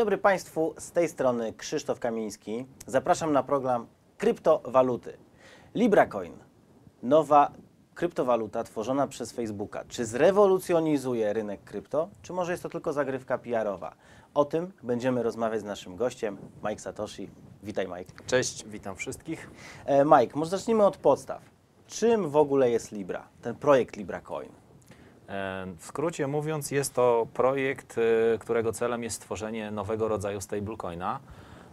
dobry Państwu, z tej strony Krzysztof Kamiński. Zapraszam na program Kryptowaluty. LibraCoin, nowa kryptowaluta tworzona przez Facebooka. Czy zrewolucjonizuje rynek krypto, czy może jest to tylko zagrywka PR-owa? O tym będziemy rozmawiać z naszym gościem, Mike Satoshi. Witaj Mike. Cześć, witam wszystkich. E, Mike, może zacznijmy od podstaw. Czym w ogóle jest Libra, ten projekt LibraCoin? W skrócie mówiąc, jest to projekt, e, którego celem jest stworzenie nowego rodzaju stablecoina,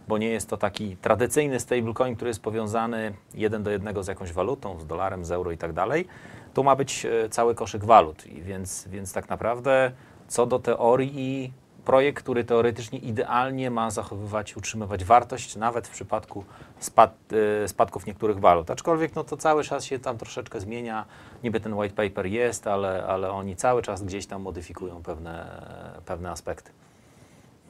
bo nie jest to taki tradycyjny stablecoin, który jest powiązany jeden do jednego z jakąś walutą, z dolarem, z euro i tak dalej. Tu ma być e, cały koszyk walut, więc, więc tak naprawdę co do teorii, projekt, który teoretycznie idealnie ma zachowywać, utrzymywać wartość, nawet w przypadku spad, e, spadków niektórych walut. Aczkolwiek no, to cały czas się tam troszeczkę zmienia. Niby ten white paper jest, ale, ale oni cały czas gdzieś tam modyfikują pewne, pewne aspekty.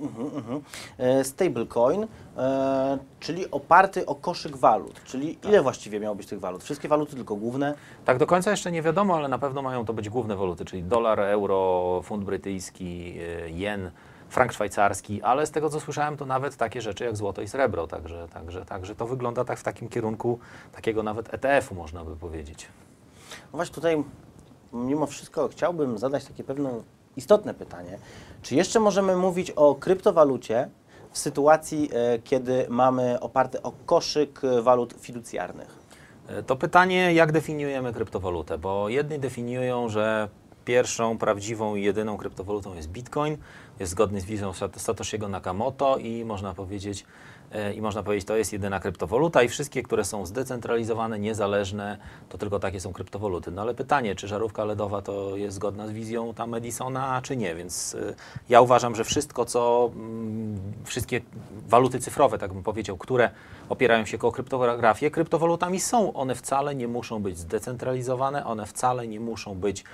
Mhm, mhm. E, Stablecoin, e, czyli oparty o koszyk walut, czyli ile właściwie miało być tych walut? Wszystkie waluty, tylko główne? Tak do końca jeszcze nie wiadomo, ale na pewno mają to być główne waluty, czyli dolar, euro, funt brytyjski, jen, frank szwajcarski, ale z tego co słyszałem, to nawet takie rzeczy jak złoto i srebro, także, także, także to wygląda tak w takim kierunku takiego nawet ETF-u można by powiedzieć. No właśnie tutaj mimo wszystko chciałbym zadać takie pewne istotne pytanie. Czy jeszcze możemy mówić o kryptowalucie w sytuacji, e, kiedy mamy oparty o koszyk walut fiducjarnych? E, To pytanie, jak definiujemy kryptowalutę, bo jedni definiują, że pierwszą prawdziwą i jedyną kryptowalutą jest Bitcoin, jest zgodny z wizją Sat- Satoshiego Nakamoto i można powiedzieć, e, i można powiedzieć, to jest jedyna kryptowaluta i wszystkie, które są zdecentralizowane, niezależne, to tylko takie są kryptowaluty. No ale pytanie, czy żarówka LEDowa to jest zgodna z wizją tam Edisona, czy nie, więc e, ja uważam, że wszystko, co, mm, wszystkie waluty cyfrowe, tak bym powiedział, które opierają się o kryptografię, kryptowalutami są. One wcale nie muszą być zdecentralizowane, one wcale nie muszą być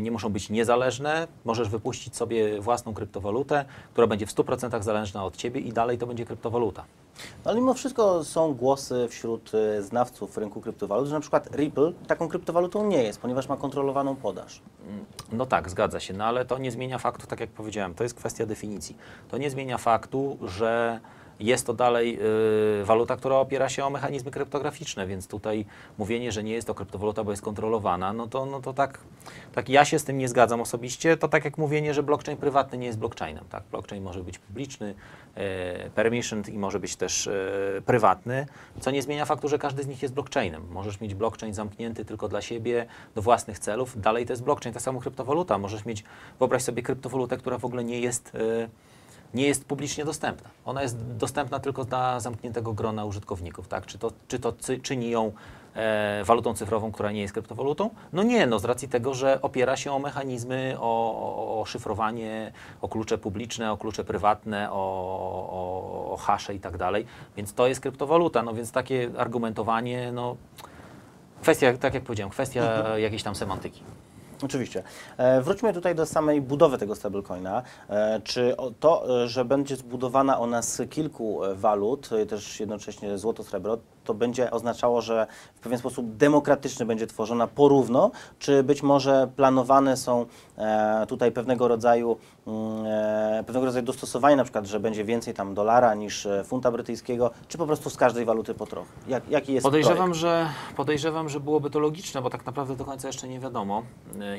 nie muszą być niezależne. Możesz wypuścić sobie własną kryptowalutę, która będzie w 100% zależna od Ciebie i dalej to będzie kryptowaluta. No, ale mimo wszystko są głosy wśród e, znawców rynku kryptowalut, że na przykład Ripple taką kryptowalutą nie jest, ponieważ ma kontrolowaną podaż. No tak, zgadza się, no ale to nie zmienia faktu, tak jak powiedziałem, to jest kwestia definicji. To nie zmienia faktu, że jest to dalej y, waluta, która opiera się o mechanizmy kryptograficzne, więc tutaj mówienie, że nie jest to kryptowaluta, bo jest kontrolowana, no to, no to tak, tak ja się z tym nie zgadzam osobiście. To tak jak mówienie, że blockchain prywatny nie jest blockchainem. Tak? Blockchain może być publiczny, e, permissioned i może być też e, prywatny, co nie zmienia faktu, że każdy z nich jest blockchainem. Możesz mieć blockchain zamknięty tylko dla siebie, do własnych celów, dalej to jest blockchain, tak samo kryptowaluta. Możesz mieć, wyobraź sobie kryptowalutę, która w ogóle nie jest... E, nie jest publicznie dostępna. Ona jest dostępna tylko dla zamkniętego grona użytkowników. Tak? Czy to, czy to czyni ją e, walutą cyfrową, która nie jest kryptowalutą? No nie, no z racji tego, że opiera się o mechanizmy, o, o, o szyfrowanie, o klucze publiczne, o klucze prywatne, o, o, o hasze i tak dalej. Więc to jest kryptowaluta. No więc takie argumentowanie, no kwestia, tak jak powiedziałem, kwestia jakiejś tam semantyki. Oczywiście. E, wróćmy tutaj do samej budowy tego stablecoina. E, czy to, e, że będzie zbudowana ona z kilku walut, też jednocześnie złoto, srebro, to będzie oznaczało, że w pewien sposób demokratyczny będzie tworzona porówno, czy być może planowane są e, tutaj pewnego rodzaju mm, e, pewnego rodzaju dostosowanie, na przykład, że będzie więcej tam dolara niż e, funta brytyjskiego, czy po prostu z każdej waluty po trochę? Jak, jaki jest Podejrzewam projekt? że, podejrzewam, że byłoby to logiczne, bo tak naprawdę do końca jeszcze nie wiadomo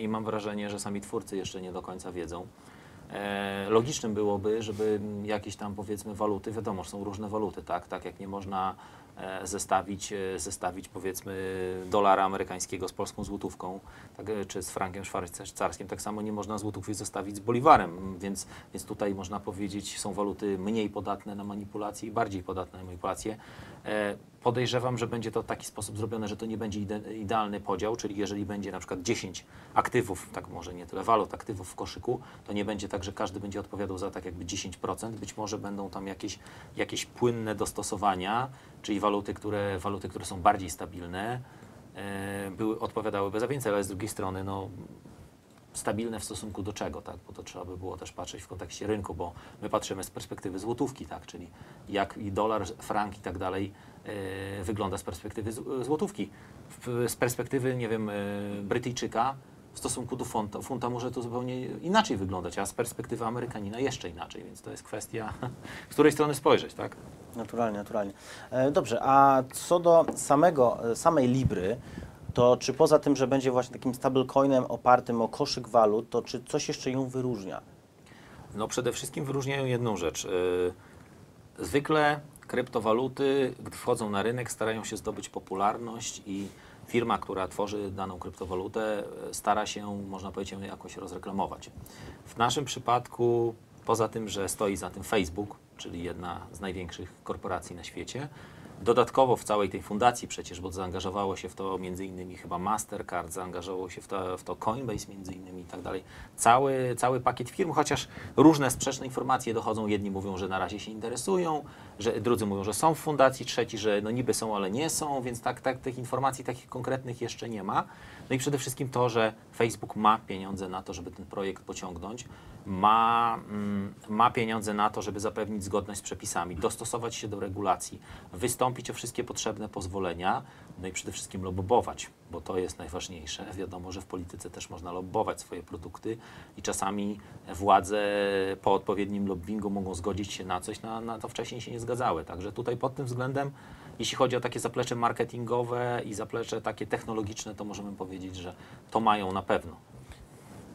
i mam wrażenie, że sami twórcy jeszcze nie do końca wiedzą. Logicznym byłoby, żeby jakieś tam powiedzmy waluty, wiadomo, że są różne waluty, tak? Tak jak nie można zestawić, e, zestawić powiedzmy dolara amerykańskiego z polską złotówką, tak, e, czy z frankiem szwajcarskim, tak samo nie można złotówki zestawić z boliwarem, więc, więc tutaj można powiedzieć, są waluty mniej podatne na manipulacje i bardziej podatne na manipulacje. Podejrzewam, że będzie to w taki sposób zrobione, że to nie będzie ide idealny podział, czyli jeżeli będzie na przykład 10 aktywów, tak może nie tyle walut, aktywów w koszyku, to nie będzie tak, że każdy będzie odpowiadał za tak jakby 10%. Być może będą tam jakieś, jakieś płynne dostosowania, czyli waluty, które, waluty, które są bardziej stabilne, e, były, odpowiadałyby za więcej, ale z drugiej strony no, stabilne w stosunku do czego, tak? Bo to trzeba by było też patrzeć w kontekście rynku, bo my patrzymy z perspektywy złotówki, tak? Czyli jak i dolar, frank i tak dalej wygląda z perspektywy z- złotówki. Z perspektywy, nie wiem, e, Brytyjczyka w stosunku do funta, funta może to zupełnie inaczej wyglądać, a z perspektywy Amerykanina jeszcze inaczej, więc to jest kwestia, z której strony spojrzeć, tak? Naturalnie, naturalnie. E, Dobrze, a co do samego, e, samej Libry, to czy poza tym, że będzie właśnie takim stablecoinem opartym o koszyk walut, to czy coś jeszcze ją wyróżnia? No przede wszystkim wyróżniają jedną rzecz. Zwykle kryptowaluty, gdy wchodzą na rynek, starają się zdobyć popularność i firma, która tworzy daną kryptowalutę, e, stara się, można powiedzieć, jakoś rozreklamować. W naszym przypadku, poza tym, że stoi za tym Facebook, czyli jedna z największych korporacji na świecie, Dodatkowo w całej tej fundacji przecież, bo zaangażowało się w to między innymi chyba Mastercard, zaangażowało się w to, w to Coinbase między innymi i tak dalej. Cały, cały pakiet firm, chociaż różne sprzeczne informacje dochodzą. Jedni mówią, że na razie się interesują, że drudzy mówią, że są w fundacji, trzeci, że no niby są, ale nie są, więc tak, tak tych informacji takich konkretnych jeszcze nie ma. No i przede wszystkim to, że Facebook ma pieniądze na to, żeby ten projekt pociągnąć, ma, mm, ma pieniądze na to, żeby zapewnić zgodność z przepisami, dostosować się do regulacji, wystąpić o wszystkie potrzebne pozwolenia, no i przede wszystkim lobbować, bo to jest najważniejsze. Wiadomo, że w polityce też można lobbować swoje produkty i czasami władze po odpowiednim lobbingu mogą zgodzić się na coś, na, na to wcześniej się nie zgadzały. Także tutaj pod tym względem, jeśli chodzi o takie zaplecze marketingowe i zaplecze takie technologiczne, to możemy powiedzieć, że to mają na pewno.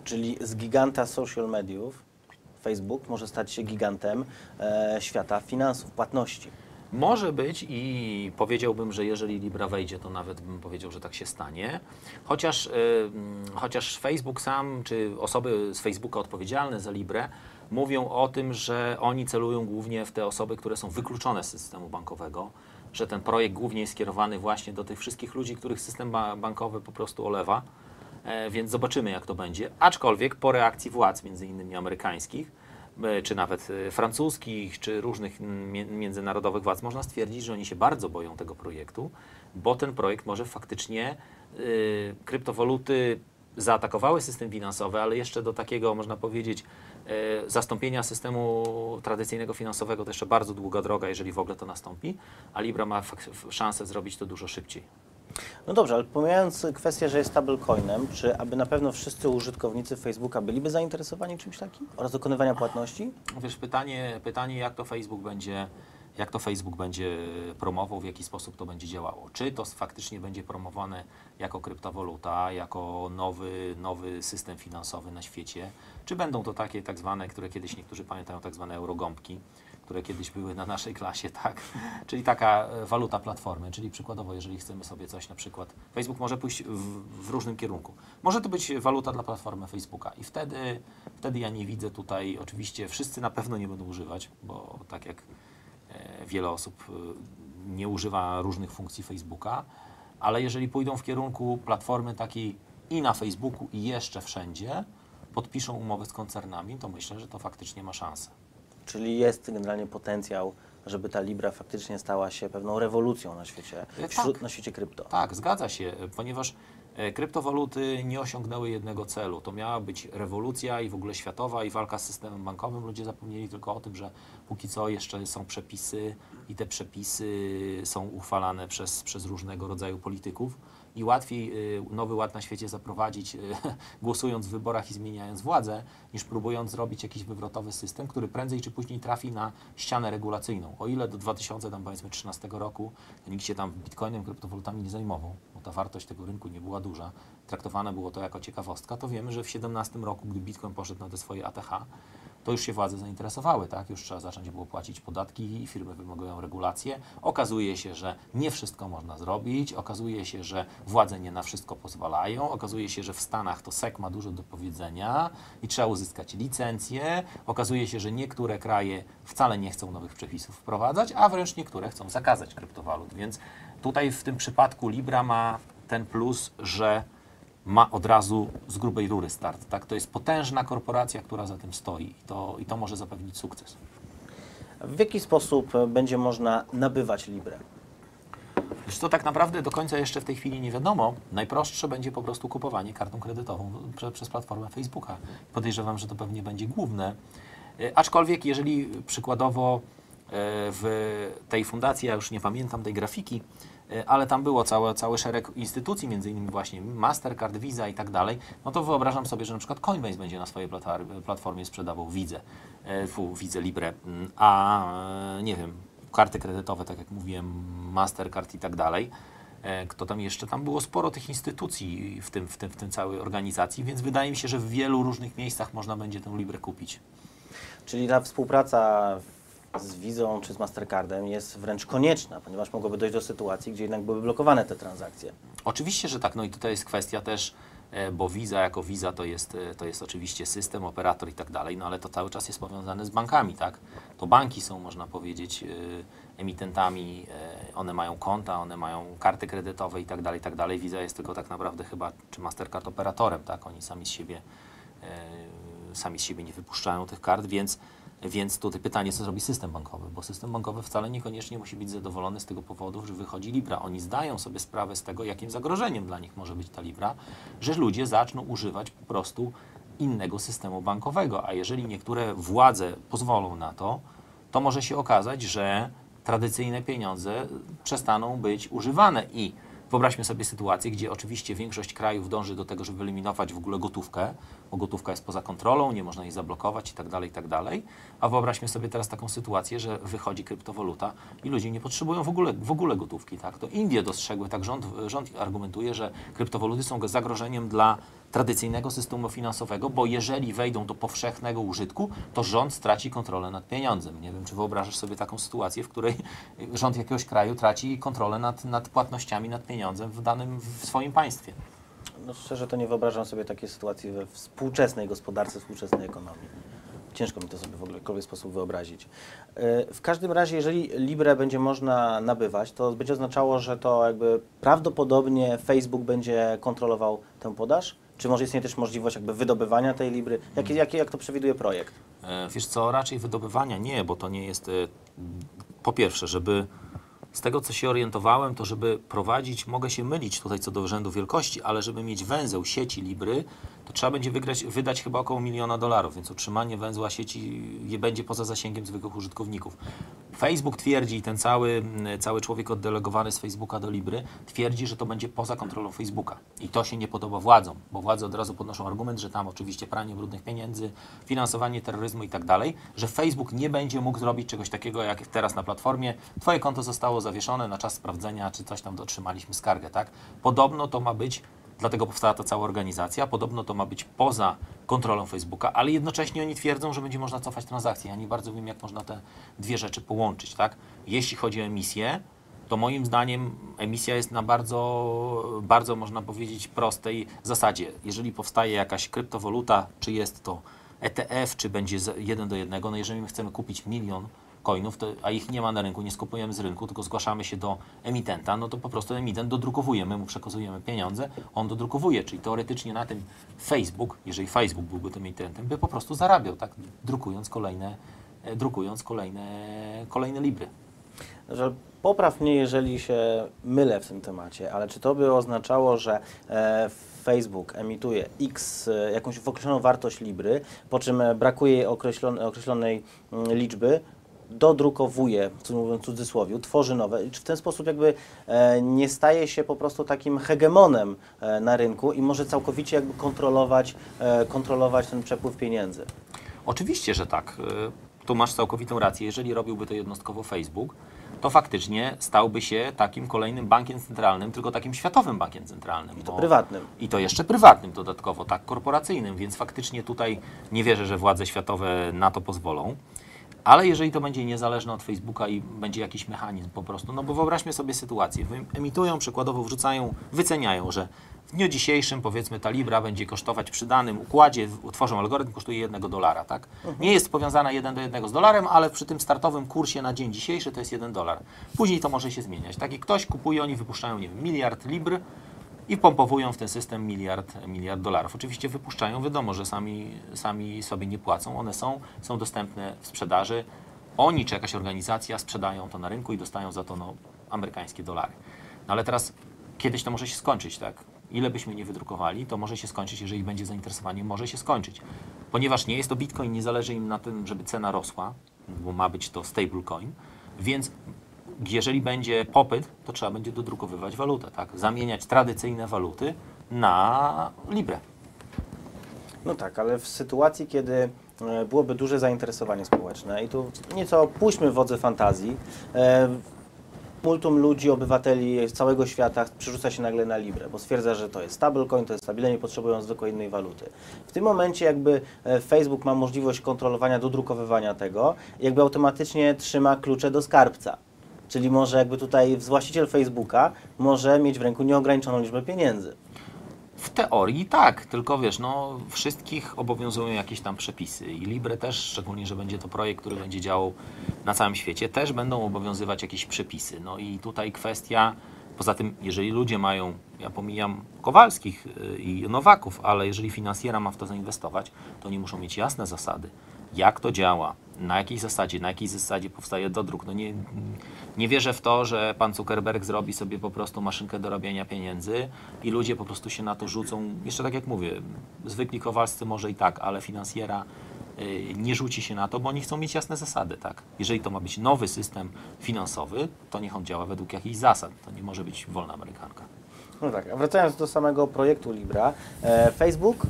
Czyli z giganta social mediów Facebook może stać się gigantem e, świata finansów, płatności. Może być i powiedziałbym, że jeżeli Libra wejdzie, to nawet bym powiedział, że tak się stanie. Chociaż, y, mm, chociaż Facebook sam, czy osoby z Facebooka odpowiedzialne za Librę mówią o tym, że oni celują głównie w te osoby, które są wykluczone z systemu bankowego, że ten projekt głównie jest skierowany właśnie do tych wszystkich ludzi, których system ba- bankowy po prostu olewa. E, więc zobaczymy, jak to będzie. Aczkolwiek po reakcji władz, między innymi amerykańskich, czy nawet e, francuskich, czy różnych międzynarodowych władz, można stwierdzić, że oni się bardzo boją tego projektu, bo ten projekt może faktycznie y, kryptowaluty zaatakowały system finansowy, ale jeszcze do takiego, można powiedzieć, e, zastąpienia systemu tradycyjnego finansowego to jeszcze bardzo długa droga, jeżeli w ogóle to nastąpi, a Libra ma szansę zrobić to dużo szybciej. No dobrze, ale pomijając kwestię, że jest stablecoinem, czy aby na pewno wszyscy użytkownicy Facebooka byliby zainteresowani czymś takim oraz dokonywania płatności? Wiesz, pytanie, pytanie jak to Facebook będzie, jak to Facebook będzie promował, w jaki sposób to będzie działało. Czy to faktycznie będzie promowane jako kryptowaluta, jako nowy, nowy system finansowy na świecie, czy będą to takie tak zwane, które kiedyś niektórzy pamiętają, tak zwane eurogąbki, które kiedyś były na naszej klasie, tak? Czyli taka e, waluta platformy, czyli przykładowo, jeżeli chcemy sobie coś na przykład, Facebook może pójść w, w różnym kierunku. Może to być waluta dla platformy Facebooka i wtedy, wtedy ja nie widzę tutaj, oczywiście wszyscy na pewno nie będą używać, bo tak jak e, wiele osób e, nie używa różnych funkcji Facebooka, ale jeżeli pójdą w kierunku platformy takiej i na Facebooku i jeszcze wszędzie, podpiszą umowy z koncernami, to myślę, że to faktycznie ma szansę. Czyli jest generalnie potencjał, żeby ta Libra faktycznie stała się pewną rewolucją na świecie, E, wśród, tak. na świecie krypto. Tak, zgadza się, ponieważ e, kryptowaluty nie osiągnęły jednego celu. To miała być rewolucja i w ogóle światowa i walka z systemem bankowym. Ludzie zapomnieli tylko o tym, że póki co jeszcze są przepisy i te przepisy są uchwalane przez, przez różnego rodzaju polityków. I łatwiej y, nowy ład na świecie zaprowadzić, y, głosując w wyborach i zmieniając władzę, niż próbując zrobić jakiś wywrotowy system, który prędzej czy później trafi na ścianę regulacyjną. O ile do 2013 roku nikt się tam bitcoinem, kryptowalutami nie zajmował, bo ta wartość tego rynku nie była duża, traktowane było to jako ciekawostka, to wiemy, że w 2017 roku, gdy bitcoin poszedł na te swoje ATH, to już się władze zainteresowały, tak? Już trzeba zacząć było płacić podatki i firmy wymagają regulacje. Okazuje się, że nie wszystko można zrobić, okazuje się, że władze nie na wszystko pozwalają, okazuje się, że w Stanach to SEC ma dużo do powiedzenia i trzeba uzyskać licencję. Okazuje się, że niektóre kraje wcale nie chcą nowych przepisów wprowadzać, a wręcz niektóre chcą zakazać kryptowalut. Więc tutaj w tym przypadku Libra ma ten plus, że ma od razu z grubej rury start. Tak? To jest potężna korporacja, która za tym stoi i to, i to może zapewnić sukces. W jaki sposób e, będzie można nabywać Librę? Wiesz co, tak naprawdę do końca jeszcze w tej chwili nie wiadomo. Najprostsze będzie po prostu kupowanie kartą kredytową prze, przez platformę Facebooka. Podejrzewam, że to pewnie będzie główne. E, Aczkolwiek, jeżeli przykładowo e, w tej fundacji, ja już nie pamiętam tej grafiki, ale tam było całe, cały szereg instytucji, między innymi właśnie Mastercard, Visa i tak dalej, no to wyobrażam sobie, że na przykład Coinbase będzie na swojej platformie sprzedawał Widzę, e, fu, Widzę Libre, mm, a e, nie wiem, karty kredytowe, tak jak mówiłem, Mastercard i tak dalej. E, Kto tam jeszcze? Tam było sporo tych instytucji w tym, w, tym, w tym całej organizacji, więc wydaje mi się, że w wielu różnych miejscach można będzie tę Librę kupić. Czyli ta współpraca z Vizą czy z Mastercardem jest wręcz konieczna, ponieważ mogłoby dojść do sytuacji, gdzie jednak byłyby blokowane te transakcje. Oczywiście, że tak. No i tutaj jest kwestia też, e, bo Visa jako Visa to jest, e, to jest oczywiście system, operator i tak dalej, no ale to cały czas jest powiązane z bankami, tak? To banki są, można powiedzieć, e, emitentami, one mają konta, one mają karty kredytowe i tak dalej, i tak dalej. Visa jest tylko tak naprawdę chyba, czy Mastercard operatorem, tak? Oni sami z siebie, sami z siebie nie wypuszczają tych kart, więc więc tutaj pytanie, co zrobi system bankowy, bo system bankowy wcale niekoniecznie musi być zadowolony z tego powodu, że wychodzi Libra. Oni zdają sobie sprawę z tego, jakim zagrożeniem dla nich może być ta Libra, że ludzie zaczną używać po prostu innego systemu bankowego. A jeżeli niektóre władze pozwolą na to, to może się okazać, że tradycyjne pieniądze przestaną być używane i Wyobraźmy sobie sytuację, gdzie oczywiście większość krajów dąży do tego, żeby wyeliminować w ogóle gotówkę, bo gotówka jest poza kontrolą, nie można jej zablokować i tak dalej, i tak. A wyobraźmy sobie teraz taką sytuację, że wychodzi kryptowaluta i ludzie nie potrzebują w ogóle, w ogóle gotówki. Tak? To Indie dostrzegły, tak rząd, rząd argumentuje, że kryptowaluty są zagrożeniem dla tradycyjnego systemu finansowego, bo jeżeli wejdą do powszechnego użytku, to rząd straci kontrolę nad pieniądzem. Nie wiem, czy wyobrażasz sobie taką sytuację, w której rząd jakiegoś kraju traci kontrolę nad, nad płatnościami, nad pieniądzem w danym w swoim państwie. No szczerze to nie wyobrażam sobie takiej sytuacji we współczesnej gospodarce, współczesnej ekonomii. Ciężko mi to sobie w ogóle w jakikolwiek sposób wyobrazić. Yy, W każdym razie, jeżeli Libre będzie można nabywać, to będzie oznaczało, że to jakby prawdopodobnie Facebook będzie kontrolował tę podaż? Czy może istnieje też możliwość jakby wydobywania tej Libry? Jakie, jakie, jak to przewiduje projekt? E, Wiesz co, raczej wydobywania nie, bo to nie jest. e, Po pierwsze, żeby z tego co się orientowałem, to żeby prowadzić, mogę się mylić tutaj co do rzędu wielkości, ale żeby mieć węzeł sieci Libry, to trzeba będzie wygrać, wydać chyba około miliona dolarów, więc utrzymanie węzła sieci nie będzie poza zasięgiem zwykłych użytkowników. Facebook twierdzi, ten cały, mm, cały człowiek oddelegowany z Facebooka do Libry twierdzi, że to będzie poza kontrolą Facebooka. I to się nie podoba władzom, bo władze od razu podnoszą argument, że tam oczywiście pranie brudnych pieniędzy, finansowanie terroryzmu i tak dalej, że Facebook nie będzie mógł zrobić czegoś takiego jak teraz na platformie. Twoje konto zostało zawieszone na czas sprawdzenia, czy coś tam otrzymaliśmy skargę, tak? Podobno to ma być Dlatego powstała ta cała organizacja. Podobno to ma być poza kontrolą Facebooka, ale jednocześnie oni twierdzą, że będzie można cofać transakcje. Ja nie bardzo wiem, jak można te dwie rzeczy połączyć. Tak? Jeśli chodzi o emisję, to moim zdaniem emisja jest na bardzo, bardzo można powiedzieć, prostej zasadzie. Jeżeli powstaje jakaś kryptowaluta, czy jest to ETF, czy będzie jeden do jednego, no jeżeli my chcemy kupić milion coinów, to, a ich nie ma na rynku, nie skupujemy z rynku, tylko zgłaszamy się do emitenta, no to po prostu emitent dodrukowuje, my mu przekazujemy pieniądze, on dodrukowuje, czyli teoretycznie na tym Facebook, jeżeli Facebook byłby tym emitentem, by po prostu zarabiał, tak, drukując kolejne, e, drukując kolejne, kolejne libry. że popraw mnie, jeżeli się mylę w tym temacie, ale czy to by oznaczało, że e, Facebook emituje X, e, jakąś określoną wartość Libry, po czym e, brakuje jej określone, określonej mm, liczby, dodrukowuje, co mówiąc w cudzysłowie, tworzy nowe i czy w ten sposób jakby e, nie staje się po prostu takim hegemonem e, na rynku i może całkowicie jakby kontrolować, e, kontrolować ten przepływ pieniędzy. Oczywiście, że tak. Tu masz całkowitą rację. Jeżeli robiłby to jednostkowo Facebook, to faktycznie stałby się takim kolejnym bankiem centralnym, tylko takim światowym bankiem centralnym. I to bo- prywatnym. I to jeszcze prywatnym dodatkowo, tak korporacyjnym, więc faktycznie tutaj nie wierzę, że władze światowe na to pozwolą. Ale jeżeli to będzie niezależne od Facebooka i będzie jakiś mechanizm po prostu, no bo wyobraźmy sobie sytuację, emitują, przykładowo wrzucają, wyceniają, że w dniu dzisiejszym powiedzmy ta Libra będzie kosztować przy danym układzie, utworzą algorytm, kosztuje jednego dolara, tak? Nie jest powiązana jeden do jednego z dolarem, ale przy tym startowym kursie na dzień dzisiejszy to jest jeden dolar. Później to może się zmieniać. Tak i ktoś kupuje, oni wypuszczają, nie wiem, miliard Libr, i pompowują w ten system miliard, miliard dolarów. Oczywiście wypuszczają, wiadomo, że sami, sami sobie nie płacą, one są, są dostępne w sprzedaży. Oni czy jakaś organizacja sprzedają to na rynku i dostają za to no, amerykańskie dolary. No ale teraz kiedyś to może się skończyć, tak? Ile byśmy nie wydrukowali, to może się skończyć, jeżeli będzie zainteresowanie, może się skończyć. Ponieważ nie jest to Bitcoin, nie zależy im na tym, żeby cena rosła, bo ma być to stablecoin, więc jeżeli będzie popyt, to trzeba będzie dodrukowywać walutę, tak? Zamieniać tradycyjne waluty na Libre. No tak, ale w sytuacji, kiedy e, byłoby duże zainteresowanie społeczne i tu nieco puśćmy wodze fantazji, e, multum ludzi, obywateli z całego świata przerzuca się nagle na Libre, bo stwierdza, że to jest stablecoin, to jest stabilne, nie potrzebują zwykłej innej waluty. W tym momencie jakby e, Facebook ma możliwość kontrolowania, dodrukowywania tego, jakby automatycznie trzyma klucze do skarbca. Czyli może jakby tutaj właściciel Facebooka może mieć w ręku nieograniczoną liczbę pieniędzy. W teorii tak, tylko wiesz, no wszystkich obowiązują jakieś tam przepisy i Libre też, szczególnie, że będzie to projekt, który będzie działał na całym świecie, też będą obowiązywać jakieś przepisy. No i tutaj kwestia, poza tym, jeżeli ludzie mają, ja pomijam Kowalskich y, i Nowaków, ale jeżeli finansjera ma w to zainwestować, to oni muszą mieć jasne zasady, jak to działa, na jakiej zasadzie, na jakiej zasadzie powstaje dodruk. No nie, nie wierzę w to, że pan Zuckerberg zrobi sobie po prostu maszynkę do robienia pieniędzy i ludzie po prostu się na to rzucą. Jeszcze tak jak mówię, zwykli kowalscy może i tak, ale finansjera y, nie rzuci się na to, bo oni chcą mieć jasne zasady, tak? Jeżeli to ma być nowy system finansowy, to niech on działa według jakichś zasad. To nie może być wolna amerykanka. No tak, a wracając do samego projektu Libra, e, Facebook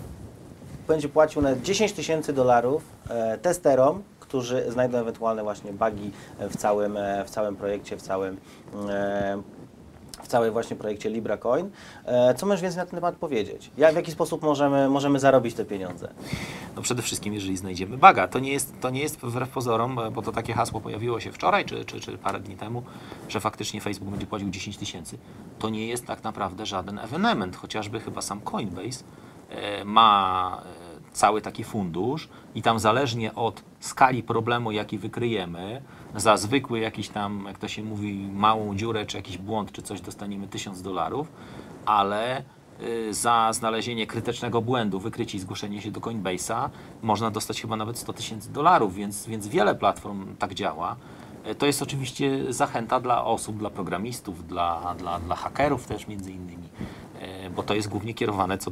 będzie płacił nawet 10 tysięcy dolarów e, testerom, którzy znajdą ewentualne właśnie bugi w całym, e, w całym projekcie, w całym, e, w całym właśnie projekcie LibraCoin. Co możesz więcej na ten temat powiedzieć? Jak, w jaki sposób możemy, możemy zarobić te pieniądze? No przede wszystkim, jeżeli znajdziemy baga. To nie jest, to nie jest wbrew pozorom, bo to takie hasło pojawiło się wczoraj czy, czy, czy parę dni temu, że faktycznie Facebook będzie płacił 10 tysięcy. To nie jest tak naprawdę żaden ewenement, chociażby chyba sam Coinbase ma e, cały taki fundusz i tam zależnie od skali problemu, jaki wykryjemy, za zwykły jakiś tam, jak to się mówi, małą dziurę, czy jakiś błąd, czy coś dostaniemy 1000 dolarów, ale y, za znalezienie krytycznego błędu, wykrycie i zgłoszenie się do Coinbase'a można dostać chyba nawet 100 tysięcy dolarów, więc, więc wiele platform tak działa. To jest oczywiście zachęta dla osób, dla programistów, dla, dla, dla hakerów też między innymi, bo to jest głównie kierowane co,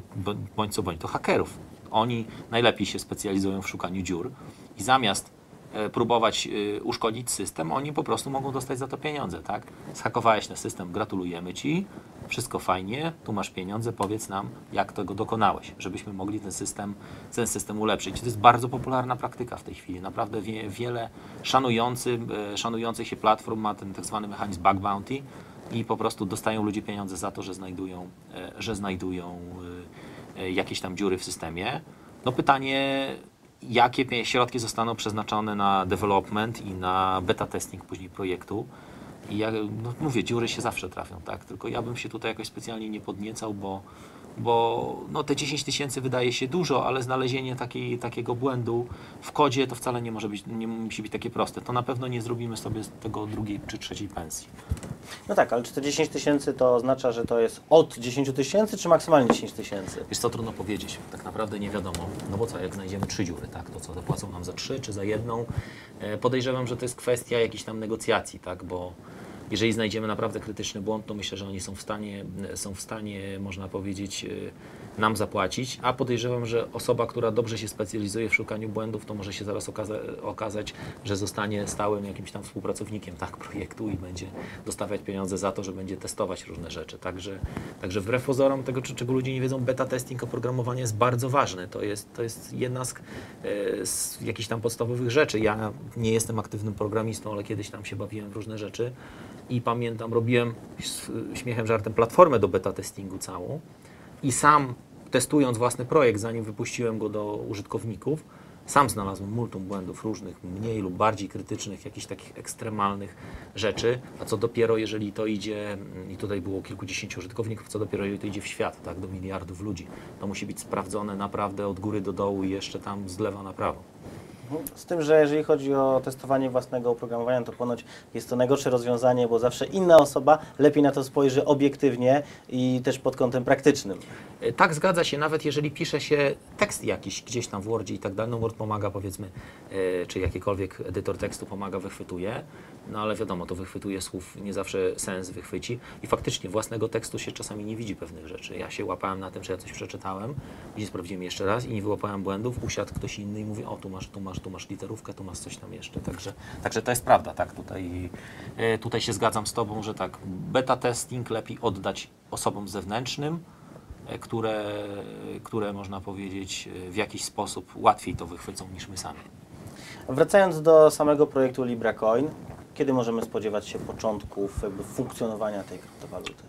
bądź co bądź do hakerów. Oni najlepiej się specjalizują w szukaniu dziur i zamiast e, próbować e, uszkodzić system, oni po prostu mogą dostać za to pieniądze, tak? Zhakowałeś na system, gratulujemy Ci, wszystko fajnie, tu masz pieniądze, powiedz nam, jak tego dokonałeś, żebyśmy mogli ten system, ten system ulepszyć. To jest bardzo popularna praktyka w tej chwili. Naprawdę wie, wiele szanujący, e, szanujących się platform ma ten tak zwany mechanizm bug bounty i po prostu dostają ludzie pieniądze za to, że znajdują, e, że znajdują e, e, jakieś tam dziury w systemie. No pytanie, jakie środki zostaną przeznaczone na development i na beta testing później projektu. I ja no mówię, dziury się zawsze trafią, tak? Tylko ja bym się tutaj jakoś specjalnie nie podniecał, bo, bo no te 10 tysięcy wydaje się dużo, ale znalezienie takiej, takiego błędu w kodzie to wcale nie może być, nie musi być takie proste. To na pewno nie zrobimy sobie z tego drugiej czy trzeciej pensji. No tak, ale czy te 10 tysięcy to oznacza, że to jest od 10 tysięcy, czy maksymalnie 10 tysięcy? Wiesz co, trudno powiedzieć. Tak naprawdę nie wiadomo. No bo co, jak znajdziemy trzy dziury, tak, to co, zapłacą nam za trzy czy za jedną? E, Podejrzewam, że to jest kwestia jakichś tam negocjacji, tak, bo jeżeli znajdziemy naprawdę krytyczny błąd, to myślę, że oni są w stanie, są w stanie, można powiedzieć, e, nam zapłacić, a podejrzewam, że osoba, która dobrze się specjalizuje w szukaniu błędów, to może się zaraz okaza okazać, że zostanie stałym jakimś tam współpracownikiem tak, projektu i będzie dostawać pieniądze za to, że będzie testować różne rzeczy. Także, także wbrew pozorom tego, czego ludzie nie wiedzą, beta testing oprogramowania jest bardzo ważny. To jest, to jest jedna z, e, z jakichś tam podstawowych rzeczy. Ja nie jestem aktywnym programistą, ale kiedyś tam się bawiłem w różne rzeczy i pamiętam, robiłem śmiechem, żartem platformę do beta testingu całą. I sam testując własny projekt, zanim wypuściłem go do użytkowników, sam znalazłem multum błędów różnych, mniej lub bardziej krytycznych, jakichś takich ekstremalnych rzeczy, a co dopiero jeżeli to idzie, i tutaj było kilkudziesięciu użytkowników, co dopiero jeżeli to idzie w świat, tak, do miliardów ludzi, to musi być sprawdzone naprawdę od góry do dołu i jeszcze tam z lewa na prawo. Z tym, że jeżeli chodzi o testowanie własnego oprogramowania, to ponoć jest to najgorsze rozwiązanie, bo zawsze inna osoba lepiej na to spojrzy obiektywnie i też pod kątem praktycznym. E, Tak, zgadza się, nawet jeżeli pisze się tekst jakiś gdzieś tam w Wordzie i tak dalej, no Word pomaga powiedzmy, e, czy jakikolwiek edytor tekstu pomaga, wychwytuje, No ale wiadomo, to wychwytuje słów, nie zawsze sens wychwyci i faktycznie własnego tekstu się czasami nie widzi pewnych rzeczy. Ja się łapałem na tym, że ja coś przeczytałem, gdzie sprawdziłem jeszcze raz i nie wyłapałem błędów, usiadł ktoś inny i mówi, o tu masz, tu masz, tu masz literówkę, tu masz coś tam jeszcze. Także, także to jest prawda, tak, tutaj, e, tutaj się zgadzam z Tobą, że tak, beta testing lepiej oddać osobom zewnętrznym, e, które, które można powiedzieć e, w jakiś sposób łatwiej to wychwycą niż my sami. Wracając do samego projektu LibraCoin, kiedy możemy spodziewać się początków funkcjonowania tej kryptowaluty?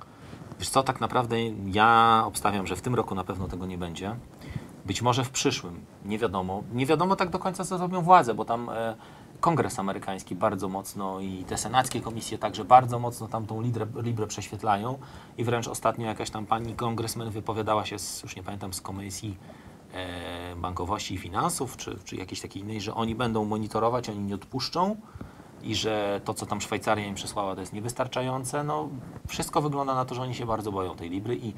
Wiesz co, tak naprawdę ja obstawiam, że w tym roku na pewno tego nie będzie. Być może w przyszłym, nie wiadomo. Nie wiadomo tak do końca, co zrobią władze, bo tam e, Kongres amerykański bardzo mocno i te senackie komisje także bardzo mocno tam tą librę, prześwietlają i wręcz ostatnio jakaś tam pani kongresmen wypowiadała się, z, już nie pamiętam, z komisji e, bankowości i finansów, czy, czy jakiejś takiej innej, że oni będą monitorować, oni nie odpuszczą i że to, co tam Szwajcaria im przysłała, to jest niewystarczające. No, wszystko wygląda na to, że oni się bardzo boją tej Libry i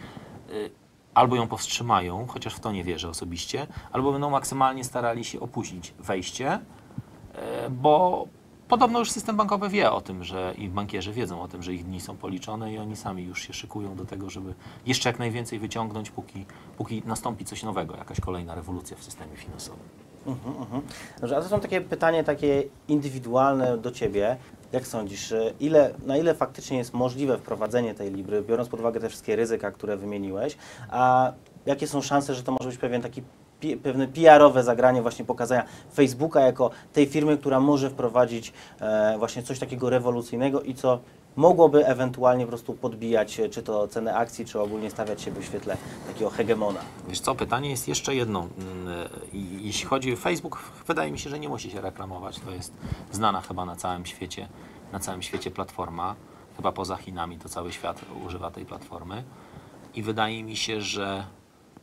y, albo ją powstrzymają, chociaż w to nie wierzę osobiście, albo będą maksymalnie starali się opóźnić wejście, y, bo podobno już system bankowy wie o tym, że i bankierzy wiedzą o tym, że ich dni są policzone i oni sami już się szykują do tego, żeby jeszcze jak najwięcej wyciągnąć, póki, póki nastąpi coś nowego, jakaś kolejna rewolucja w systemie finansowym. Mhm, mhm. A to są takie pytanie takie indywidualne do Ciebie. Jak sądzisz, y, ile, na ile faktycznie jest możliwe wprowadzenie tej Libry, biorąc pod uwagę te wszystkie ryzyka, które wymieniłeś, a jakie są szanse, że to może być pewien taki pewne PR-owe zagranie właśnie pokazania Facebooka jako tej firmy, która może wprowadzić e, właśnie coś takiego rewolucyjnego i co mogłoby ewentualnie po prostu podbijać e, czy to cenę akcji, czy ogólnie stawiać się w świetle takiego hegemona. Wiesz co, pytanie jest jeszcze jedno. Mm, i Jeśli chodzi o Facebook, wydaje mi się, że nie musi się reklamować. To jest znana chyba na całym świecie, na całym świecie platforma. Chyba poza Chinami to cały świat używa tej platformy. I wydaje mi się, że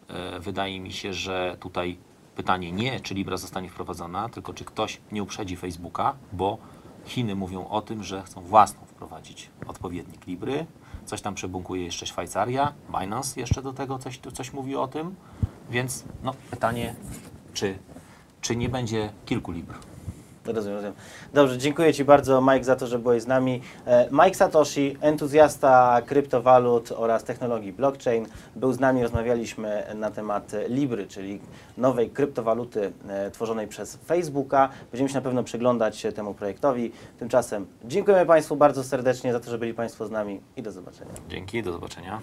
e, wydaje mi się, że tutaj pytanie nie, czy Libra zostanie wprowadzona, tylko czy ktoś nie uprzedzi Facebooka, bo Chiny mówią o tym, że chcą własną wprowadzić odpowiednik Libry. Coś tam przebunkuje jeszcze Szwajcaria, Binance jeszcze do tego coś, coś mówi o tym. Więc no, pytanie, czy, czy nie będzie kilku Libr? Rozumiem, rozumiem. Dobrze, dziękuję Ci bardzo Mike za to, że byłeś z nami. E, Mike Satoshi, entuzjasta kryptowalut oraz technologii blockchain, był z nami, rozmawialiśmy na temat Libry, czyli nowej kryptowaluty e, tworzonej przez Facebooka. Będziemy się na pewno przyglądać temu projektowi. Tymczasem dziękujemy Państwu bardzo serdecznie za to, że byli Państwo z nami i do zobaczenia. Dzięki, do zobaczenia.